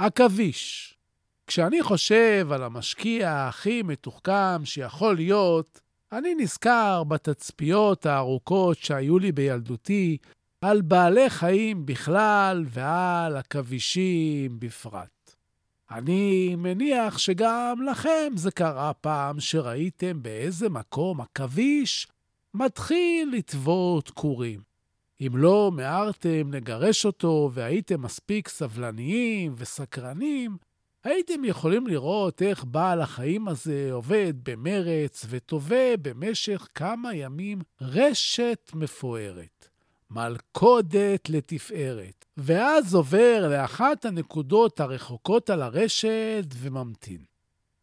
עכביש. כשאני חושב על המשקיע הכי מתוחכם שיכול להיות, אני נזכר בתצפיות הארוכות שהיו לי בילדותי על בעלי חיים בכלל ועל עכבישים בפרט. אני מניח שגם לכם זה קרה פעם שראיתם באיזה מקום עכביש מתחיל לטוות כורים. אם לא מיהרתם לגרש אותו והייתם מספיק סבלניים וסקרנים, הייתם יכולים לראות איך בעל החיים הזה עובד במרץ וטווה במשך כמה ימים רשת מפוארת, מלכודת לתפארת, ואז עובר לאחת הנקודות הרחוקות על הרשת וממתין.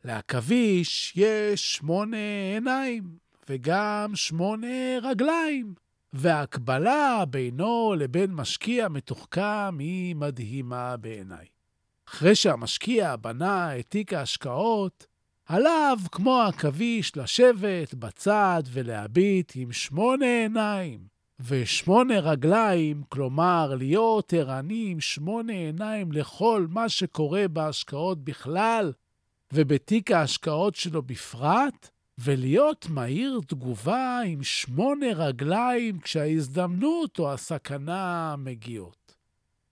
לעכביש יש שמונה עיניים וגם שמונה רגליים. וההקבלה בינו לבין משקיע מתוחכם היא מדהימה בעיניי. אחרי שהמשקיע בנה את תיק ההשקעות, עליו, כמו עכביש, לשבת בצד ולהביט עם שמונה עיניים ושמונה רגליים, כלומר, להיות ערני עם שמונה עיניים לכל מה שקורה בהשקעות בכלל, ובתיק ההשקעות שלו בפרט, ולהיות מהיר תגובה עם שמונה רגליים כשההזדמנות או הסכנה מגיעות.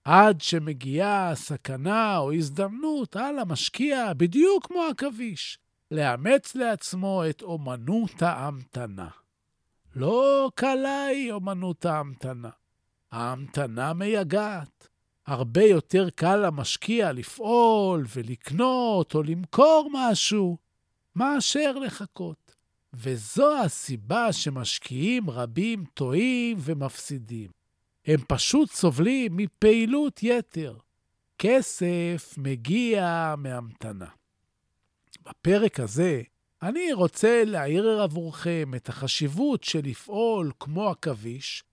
עד שמגיעה הסכנה או הזדמנות, על המשקיע, בדיוק כמו עכביש, לאמץ לעצמו את אומנות ההמתנה. לא קלה היא אומנות ההמתנה. ההמתנה מייגעת. הרבה יותר קל למשקיע לפעול ולקנות או למכור משהו, מאשר לחכות. וזו הסיבה שמשקיעים רבים טועים ומפסידים. הם פשוט סובלים מפעילות יתר. כסף מגיע מהמתנה. בפרק הזה אני רוצה להעיר עבורכם את החשיבות של לפעול כמו עכביש,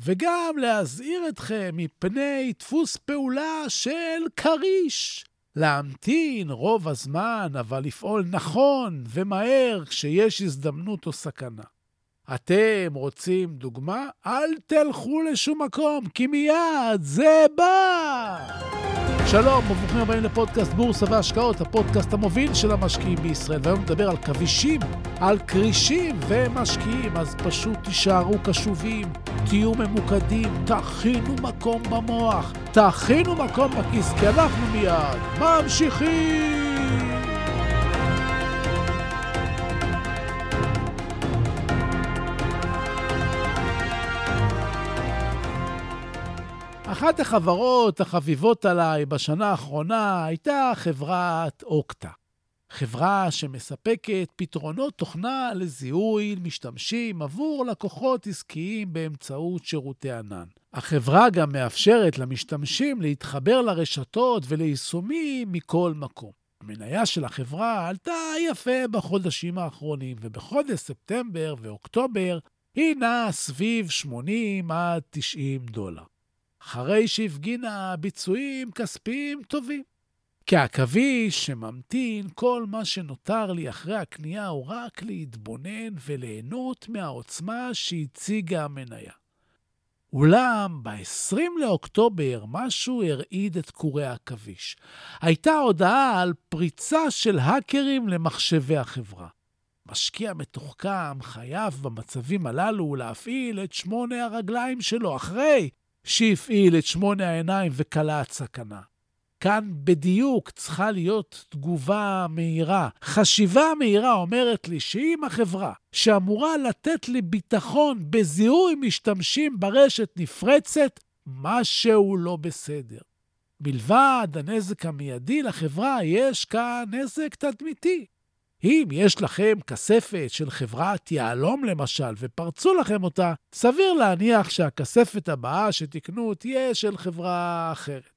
וגם להזהיר אתכם מפני דפוס פעולה של כריש. להמתין רוב הזמן, אבל לפעול נכון ומהר כשיש הזדמנות או סכנה. אתם רוצים דוגמה? אל תלכו לשום מקום, כי מיד זה בא! שלום, וברוכים הבאים לפודקאסט בורסה והשקעות, הפודקאסט המוביל של המשקיעים בישראל. והיום נדבר על כבישים, על כרישים ומשקיעים, אז פשוט תישארו קשובים, תהיו ממוקדים, תכינו מקום במוח, תכינו מקום בכיס, כי אנחנו מיד ממשיכים! אחת החברות החביבות עליי בשנה האחרונה הייתה חברת אוקטה. חברה שמספקת פתרונות תוכנה לזיהוי משתמשים עבור לקוחות עסקיים באמצעות שירותי ענן. החברה גם מאפשרת למשתמשים להתחבר לרשתות וליישומים מכל מקום. המניה של החברה עלתה יפה בחודשים האחרונים, ובחודש ספטמבר ואוקטובר היא נעה סביב 80 עד 90 דולר. אחרי שהפגינה ביצועים כספיים טובים. כעכביש שממתין, כל מה שנותר לי אחרי הקנייה הוא רק להתבונן וליהנות מהעוצמה שהציגה המניה. אולם ב-20 לאוקטובר משהו הרעיד את קורי העכביש. הייתה הודעה על פריצה של האקרים למחשבי החברה. משקיע מתוחכם חייב במצבים הללו להפעיל את שמונה הרגליים שלו אחרי שהפעיל את שמונה העיניים וקלט סכנה. כאן בדיוק צריכה להיות תגובה מהירה. חשיבה מהירה אומרת לי שאם החברה שאמורה לתת לי ביטחון בזיהוי משתמשים ברשת נפרצת, משהו לא בסדר. מלבד הנזק המיידי לחברה, יש כאן נזק תדמיתי. אם יש לכם כספת של חברת יהלום למשל, ופרצו לכם אותה, סביר להניח שהכספת הבאה שתקנו תהיה של חברה אחרת.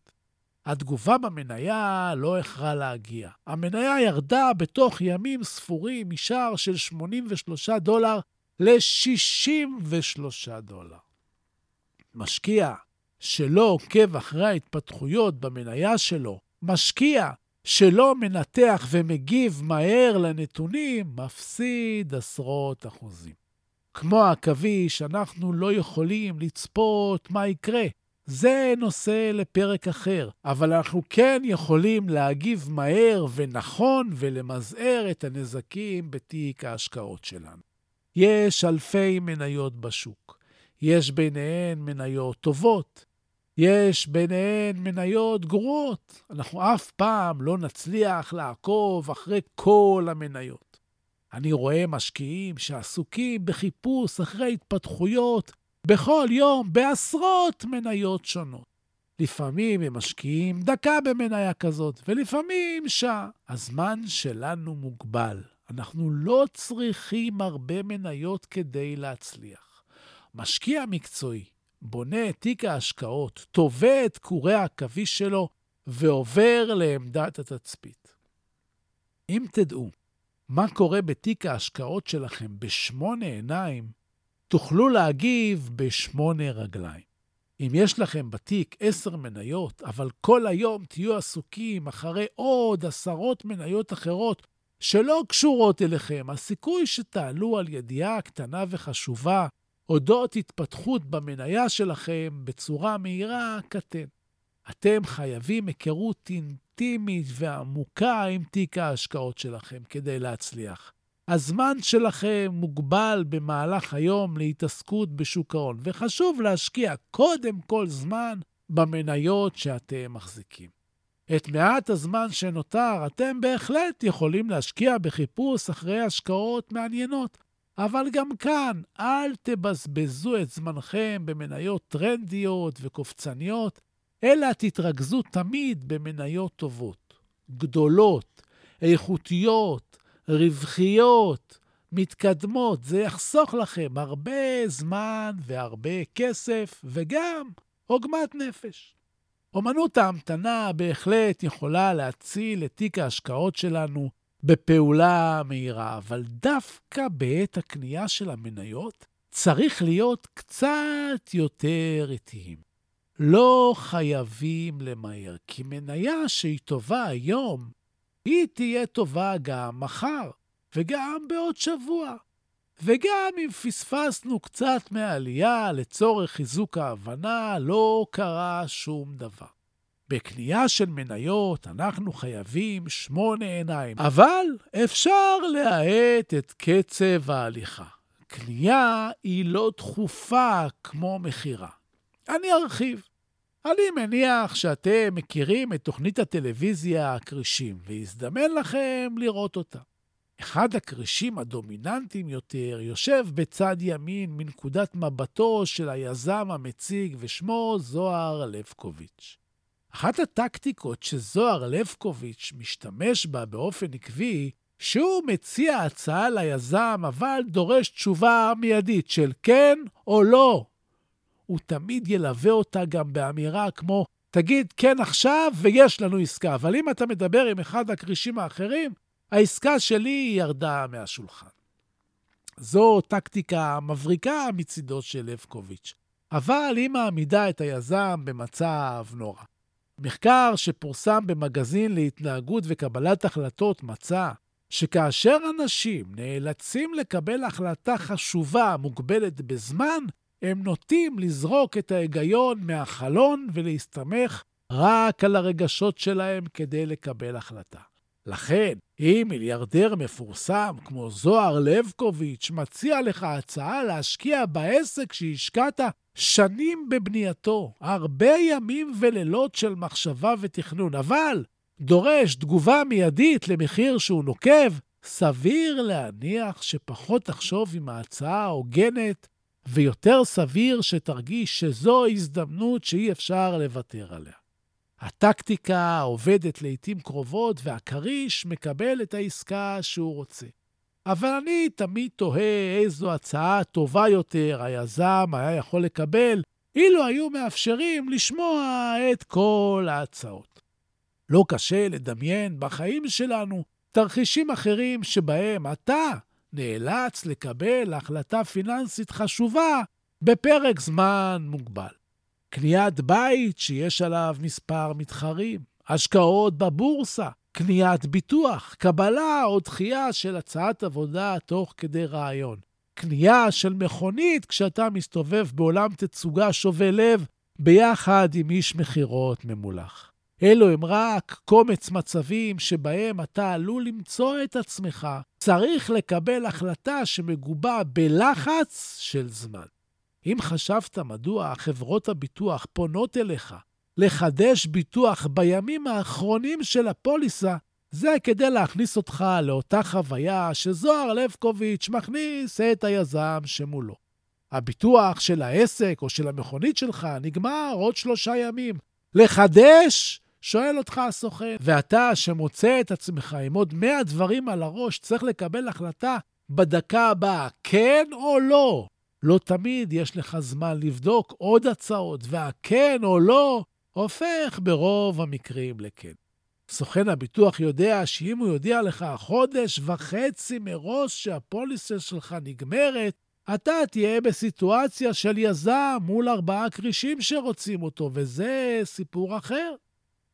התגובה במניה לא איחרה להגיע. המניה ירדה בתוך ימים ספורים משער של 83 דולר ל-63 דולר. משקיע שלא עוקב אחרי ההתפתחויות במניה שלו, משקיע שלא מנתח ומגיב מהר לנתונים, מפסיד עשרות אחוזים. כמו עכביש, אנחנו לא יכולים לצפות מה יקרה. זה נושא לפרק אחר, אבל אנחנו כן יכולים להגיב מהר ונכון ולמזער את הנזקים בתיק ההשקעות שלנו. יש אלפי מניות בשוק. יש ביניהן מניות טובות, יש ביניהן מניות גרועות. אנחנו אף פעם לא נצליח לעקוב אחרי כל המניות. אני רואה משקיעים שעסוקים בחיפוש אחרי התפתחויות בכל יום בעשרות מניות שונות. לפעמים הם משקיעים דקה במניה כזאת, ולפעמים שעה. הזמן שלנו מוגבל. אנחנו לא צריכים הרבה מניות כדי להצליח. משקיע מקצועי בונה את תיק ההשקעות, תובע את קורי העכביש שלו ועובר לעמדת התצפית. אם תדעו מה קורה בתיק ההשקעות שלכם בשמונה עיניים, תוכלו להגיב בשמונה רגליים. אם יש לכם בתיק עשר מניות, אבל כל היום תהיו עסוקים אחרי עוד עשרות מניות אחרות שלא קשורות אליכם, הסיכוי שתעלו על ידיעה קטנה וחשובה אודות התפתחות במניה שלכם בצורה מהירה קטן. אתם חייבים היכרות אינטימית ועמוקה עם תיק ההשקעות שלכם כדי להצליח. הזמן שלכם מוגבל במהלך היום להתעסקות בשוק ההון, וחשוב להשקיע קודם כל זמן במניות שאתם מחזיקים. את מעט הזמן שנותר אתם בהחלט יכולים להשקיע בחיפוש אחרי השקעות מעניינות. אבל גם כאן, אל תבזבזו את זמנכם במניות טרנדיות וקופצניות, אלא תתרכזו תמיד במניות טובות, גדולות, איכותיות, רווחיות, מתקדמות. זה יחסוך לכם הרבה זמן והרבה כסף, וגם עוגמת נפש. אומנות ההמתנה בהחלט יכולה להציל את תיק ההשקעות שלנו בפעולה מהירה, אבל דווקא בעת הקנייה של המניות צריך להיות קצת יותר איטיים. לא חייבים למהר, כי מניה שהיא טובה היום, היא תהיה טובה גם מחר, וגם בעוד שבוע. וגם אם פספסנו קצת מהעלייה לצורך חיזוק ההבנה, לא קרה שום דבר. בקנייה של מניות אנחנו חייבים שמונה עיניים, אבל אפשר להאט את קצב ההליכה. קנייה היא לא דחופה כמו מכירה. אני ארחיב. אני מניח שאתם מכירים את תוכנית הטלוויזיה הכרישים, והזדמן לכם לראות אותה. אחד הכרישים הדומיננטיים יותר יושב בצד ימין מנקודת מבטו של היזם המציג, ושמו זוהר לבקוביץ'. אחת הטקטיקות שזוהר לבקוביץ' משתמש בה באופן עקבי, שהוא מציע הצעה ליזם, אבל דורש תשובה מיידית של כן או לא. הוא תמיד ילווה אותה גם באמירה כמו, תגיד כן עכשיו ויש לנו עסקה, אבל אם אתה מדבר עם אחד הכרישים האחרים, העסקה שלי ירדה מהשולחן. זו טקטיקה מבריקה מצידו של לבקוביץ', אבל היא מעמידה את היזם במצב נורא. מחקר שפורסם במגזין להתנהגות וקבלת החלטות מצא שכאשר אנשים נאלצים לקבל החלטה חשובה מוגבלת בזמן, הם נוטים לזרוק את ההיגיון מהחלון ולהסתמך רק על הרגשות שלהם כדי לקבל החלטה. לכן, אם מיליארדר מפורסם כמו זוהר לבקוביץ' מציע לך הצעה להשקיע בעסק שהשקעת שנים בבנייתו, הרבה ימים ולילות של מחשבה ותכנון, אבל דורש תגובה מיידית למחיר שהוא נוקב, סביר להניח שפחות תחשוב אם ההצעה הוגנת ויותר סביר שתרגיש שזו הזדמנות שאי אפשר לוותר עליה. הטקטיקה עובדת לעתים קרובות, והכריש מקבל את העסקה שהוא רוצה. אבל אני תמיד תוהה איזו הצעה טובה יותר היזם היה יכול לקבל אילו היו מאפשרים לשמוע את כל ההצעות. לא קשה לדמיין בחיים שלנו תרחישים אחרים שבהם אתה נאלץ לקבל החלטה פיננסית חשובה בפרק זמן מוגבל. קניית בית שיש עליו מספר מתחרים, השקעות בבורסה, קניית ביטוח, קבלה או דחייה של הצעת עבודה תוך כדי רעיון, קנייה של מכונית כשאתה מסתובב בעולם תצוגה שובה לב ביחד עם איש מכירות ממולח. אלו הם רק קומץ מצבים שבהם אתה עלול למצוא את עצמך צריך לקבל החלטה שמגובה בלחץ של זמן. אם חשבת מדוע חברות הביטוח פונות אליך לחדש ביטוח בימים האחרונים של הפוליסה, זה כדי להכניס אותך לאותה חוויה שזוהר לבקוביץ' מכניס את היזם שמולו. הביטוח של העסק או של המכונית שלך נגמר עוד שלושה ימים. לחדש? שואל אותך הסוכן. ואתה, שמוצא את עצמך עם עוד מאה דברים על הראש, צריך לקבל החלטה בדקה הבאה, כן או לא. לא תמיד יש לך זמן לבדוק עוד הצעות, והכן או לא הופך ברוב המקרים לכן. סוכן הביטוח יודע שאם הוא יודיע לך חודש וחצי מראש שהפוליסה שלך נגמרת, אתה תהיה בסיטואציה של יזם מול ארבעה כרישים שרוצים אותו, וזה סיפור אחר.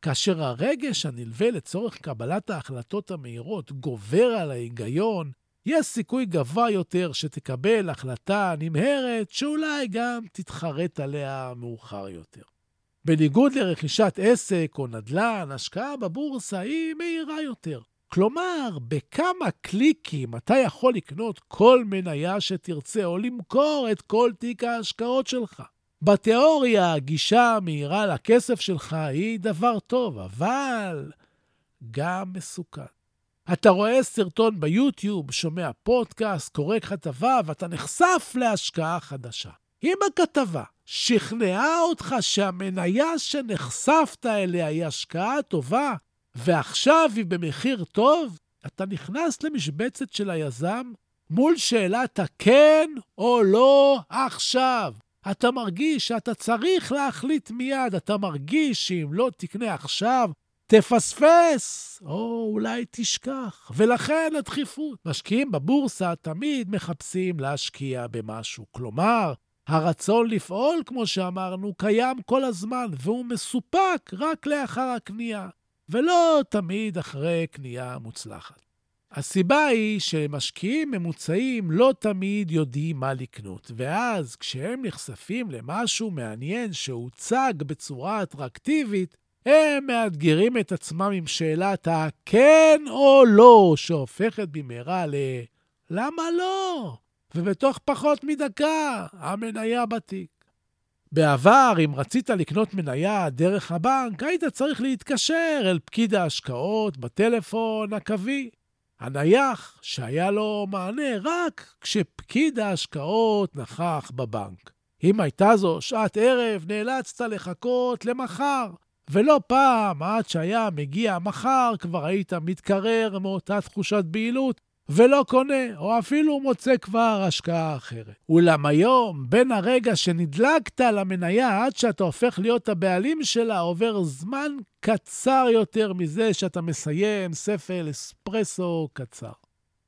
כאשר הרגש הנלווה לצורך קבלת ההחלטות המהירות גובר על ההיגיון, יש סיכוי גבוה יותר שתקבל החלטה נמהרת שאולי גם תתחרט עליה מאוחר יותר. בניגוד לרכישת עסק או נדל"ן, השקעה בבורסה היא מהירה יותר. כלומר, בכמה קליקים אתה יכול לקנות כל מניה שתרצה או למכור את כל תיק ההשקעות שלך. בתיאוריה, הגישה המהירה לכסף שלך היא דבר טוב, אבל גם מסוכן. אתה רואה סרטון ביוטיוב, שומע פודקאסט, קורא כתבה, ואתה נחשף להשקעה חדשה. אם הכתבה שכנעה אותך שהמניה שנחשפת אליה היא השקעה טובה, ועכשיו היא במחיר טוב, אתה נכנס למשבצת של היזם מול שאלת הכן או לא עכשיו. אתה מרגיש שאתה צריך להחליט מיד, אתה מרגיש שאם לא תקנה עכשיו, תפספס, או אולי תשכח, ולכן הדחיפות. משקיעים בבורסה תמיד מחפשים להשקיע במשהו. כלומר, הרצון לפעול, כמו שאמרנו, קיים כל הזמן, והוא מסופק רק לאחר הקנייה, ולא תמיד אחרי קנייה מוצלחת. הסיבה היא שמשקיעים ממוצעים לא תמיד יודעים מה לקנות, ואז כשהם נחשפים למשהו מעניין שהוצג בצורה אטרקטיבית, הם מאתגרים את עצמם עם שאלת הכן או לא, שהופכת במהרה ל... למה לא? ובתוך פחות מדקה המניה בתיק. בעבר, אם רצית לקנות מניה דרך הבנק, היית צריך להתקשר אל פקיד ההשקעות בטלפון הקווי. הנייח שהיה לו מענה רק כשפקיד ההשקעות נכח בבנק. אם הייתה זו שעת ערב, נאלצת לחכות למחר, ולא פעם, עד שהיה מגיע מחר, כבר היית מתקרר מאותה תחושת בהילות, ולא קונה, או אפילו מוצא כבר השקעה אחרת. אולם היום, בין הרגע שנדלקת למניה עד שאתה הופך להיות הבעלים שלה, עובר זמן קצר יותר מזה שאתה מסיים ספל אספרסו קצר.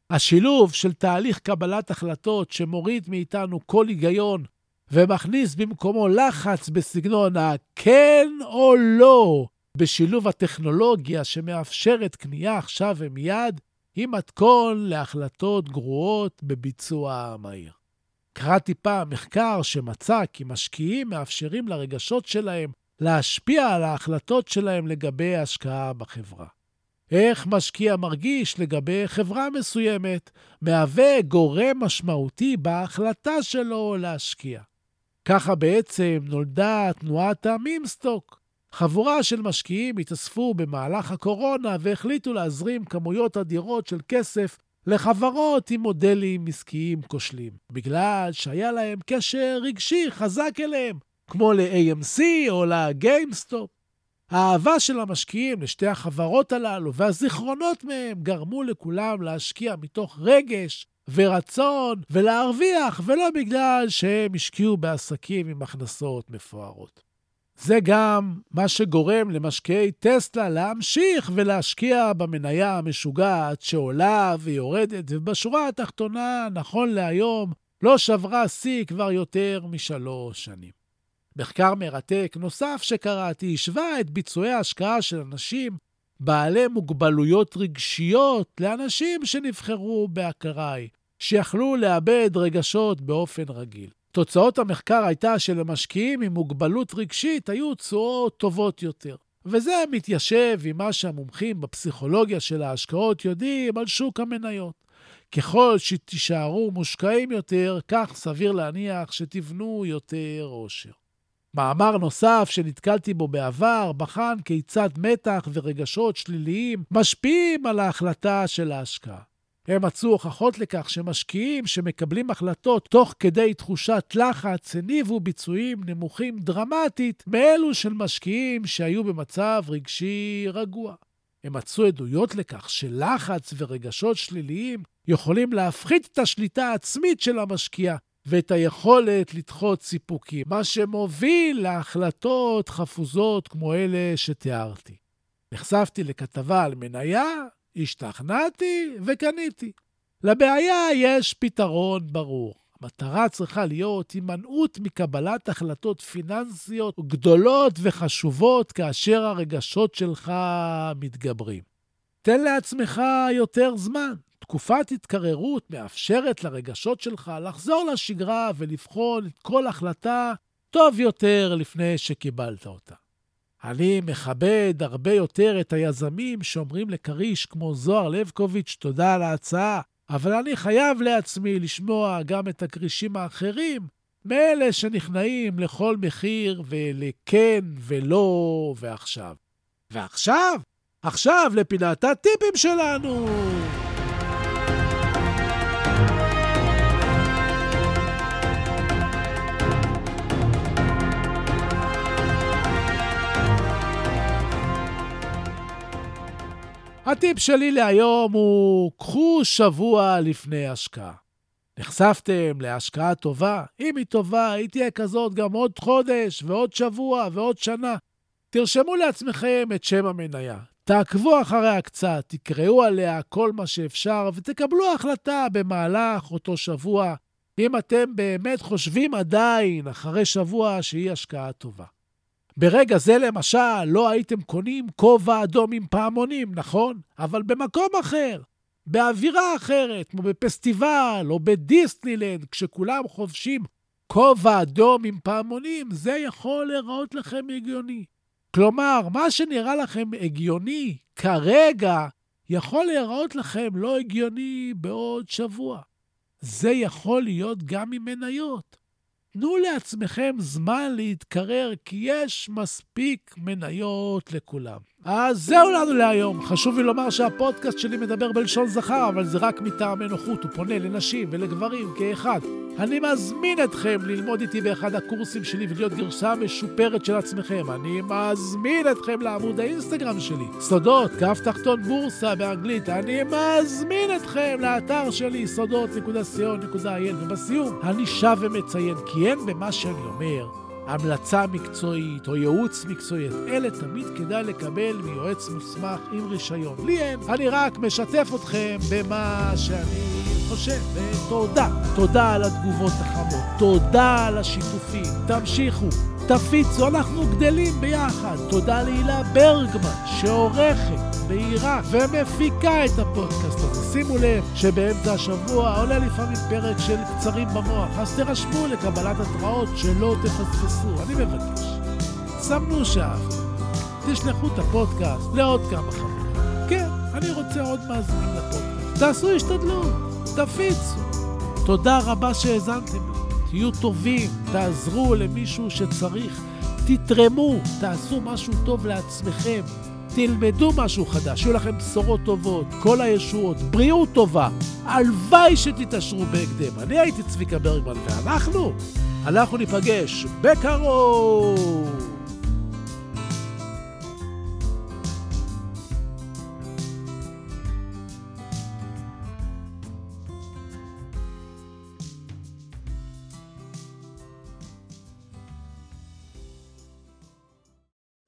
השילוב של תהליך קבלת החלטות שמוריד מאיתנו כל היגיון ומכניס במקומו לחץ בסגנון הכן או לא, בשילוב הטכנולוגיה שמאפשרת קנייה עכשיו ומיד, היא מתכון להחלטות גרועות בביצוע מהיר. קראתי פעם מחקר שמצא כי משקיעים מאפשרים לרגשות שלהם להשפיע על ההחלטות שלהם לגבי השקעה בחברה. איך משקיע מרגיש לגבי חברה מסוימת מהווה גורם משמעותי בהחלטה שלו להשקיע. ככה בעצם נולדה תנועת המימסטוק, חבורה של משקיעים התאספו במהלך הקורונה והחליטו להזרים כמויות אדירות של כסף לחברות עם מודלים עסקיים כושלים, בגלל שהיה להם קשר רגשי חזק אליהם, כמו ל-AMC או לגיימסטופ. האהבה של המשקיעים לשתי החברות הללו והזיכרונות מהם גרמו לכולם להשקיע מתוך רגש ורצון ולהרוויח, ולא בגלל שהם השקיעו בעסקים עם הכנסות מפוארות. זה גם מה שגורם למשקיעי טסלה להמשיך ולהשקיע במניה המשוגעת שעולה ויורדת, ובשורה התחתונה, נכון להיום, לא שברה שיא כבר יותר משלוש שנים. מחקר מרתק נוסף שקראתי השווה את ביצועי ההשקעה של אנשים בעלי מוגבלויות רגשיות לאנשים שנבחרו באקראי, שיכלו לאבד רגשות באופן רגיל. תוצאות המחקר הייתה שלמשקיעים עם מוגבלות רגשית היו תשואות טובות יותר. וזה מתיישב עם מה שהמומחים בפסיכולוגיה של ההשקעות יודעים על שוק המניות. ככל שתישארו מושקעים יותר, כך סביר להניח שתבנו יותר עושר. מאמר נוסף שנתקלתי בו בעבר בחן כיצד מתח ורגשות שליליים משפיעים על ההחלטה של ההשקעה. הם מצאו הוכחות לכך שמשקיעים שמקבלים החלטות תוך כדי תחושת לחץ הניבו ביצועים נמוכים דרמטית מאלו של משקיעים שהיו במצב רגשי רגוע. הם מצאו עדויות לכך שלחץ ורגשות שליליים יכולים להפחית את השליטה העצמית של המשקיע ואת היכולת לדחות סיפוקים, מה שמוביל להחלטות חפוזות כמו אלה שתיארתי. נחשפתי לכתבה על מניה, השתכנעתי וקניתי. לבעיה יש פתרון ברור. המטרה צריכה להיות הימנעות מקבלת החלטות פיננסיות גדולות וחשובות כאשר הרגשות שלך מתגברים. תן לעצמך יותר זמן. תקופת התקררות מאפשרת לרגשות שלך לחזור לשגרה ולבחון כל החלטה טוב יותר לפני שקיבלת אותה. אני מכבד הרבה יותר את היזמים שאומרים לכריש כמו זוהר לבקוביץ', תודה על ההצעה, אבל אני חייב לעצמי לשמוע גם את הכרישים האחרים, מאלה שנכנעים לכל מחיר ולכן ולא ועכשיו. ועכשיו, עכשיו לפינת הטיפים שלנו! הטיפ שלי להיום הוא, קחו שבוע לפני השקעה. נחשפתם להשקעה טובה? אם היא טובה, היא תהיה כזאת גם עוד חודש, ועוד שבוע, ועוד שנה. תרשמו לעצמכם את שם המניה. תעקבו אחריה קצת, תקראו עליה כל מה שאפשר, ותקבלו החלטה במהלך אותו שבוע, אם אתם באמת חושבים עדיין, אחרי שבוע, שהיא השקעה טובה. ברגע זה, למשל, לא הייתם קונים כובע אדום עם פעמונים, נכון? אבל במקום אחר, באווירה אחרת, כמו בפסטיבל או בדיסנילנד, כשכולם חובשים כובע אדום עם פעמונים, זה יכול להיראות לכם הגיוני. כלומר, מה שנראה לכם הגיוני כרגע, יכול להיראות לכם לא הגיוני בעוד שבוע. זה יכול להיות גם עם מניות. תנו לעצמכם זמן להתקרר, כי יש מספיק מניות לכולם. אז זהו לנו להיום. חשוב לי לומר שהפודקאסט שלי מדבר בלשון זכר, אבל זה רק מטעמי נוחות, הוא פונה לנשים ולגברים כאחד. אני מזמין אתכם ללמוד איתי באחד הקורסים שלי ולהיות גרסה משופרת של עצמכם. אני מזמין אתכם לעמוד האינסטגרם שלי, סודות, כף תחתון בורסה באנגלית. אני מזמין אתכם לאתר שלי, סודות.co.il. ובסיום, אני שב ומציין, כי אין במה שאני אומר המלצה מקצועית או ייעוץ מקצועי, את אלה תמיד כדאי לקבל מיועץ מוסמך עם רישיון. לי אין, אני רק משתף אתכם במה שאני חושב. ותודה, תודה על התגובות החמות, תודה על השיתופים, תמשיכו. תפיצו, אנחנו גדלים ביחד. תודה להילה ברגמן, שעורכת, בהירה ומפיקה את הפודקאסט הזה. שימו לב שבאמצע השבוע עולה לפעמים פרק של קצרים במוח, אז תירשמו לקבלת התראות שלא תפספסו. אני מבקש, סמנו שאהבתם, תשלחו את הפודקאסט לעוד כמה חברים. כן, אני רוצה עוד מאזינים לפודקאסט. תעשו השתדלות, תפיצו. תודה רבה שהאזנתם לי. תהיו טובים, תעזרו למישהו שצריך, תתרמו, תעשו משהו טוב לעצמכם, תלמדו משהו חדש, שיהיו לכם בשורות טובות, כל הישועות, בריאות טובה. הלוואי שתתעשרו בהקדם. אני הייתי צביקה ברגמן, ואנחנו, אנחנו ניפגש בקרוב.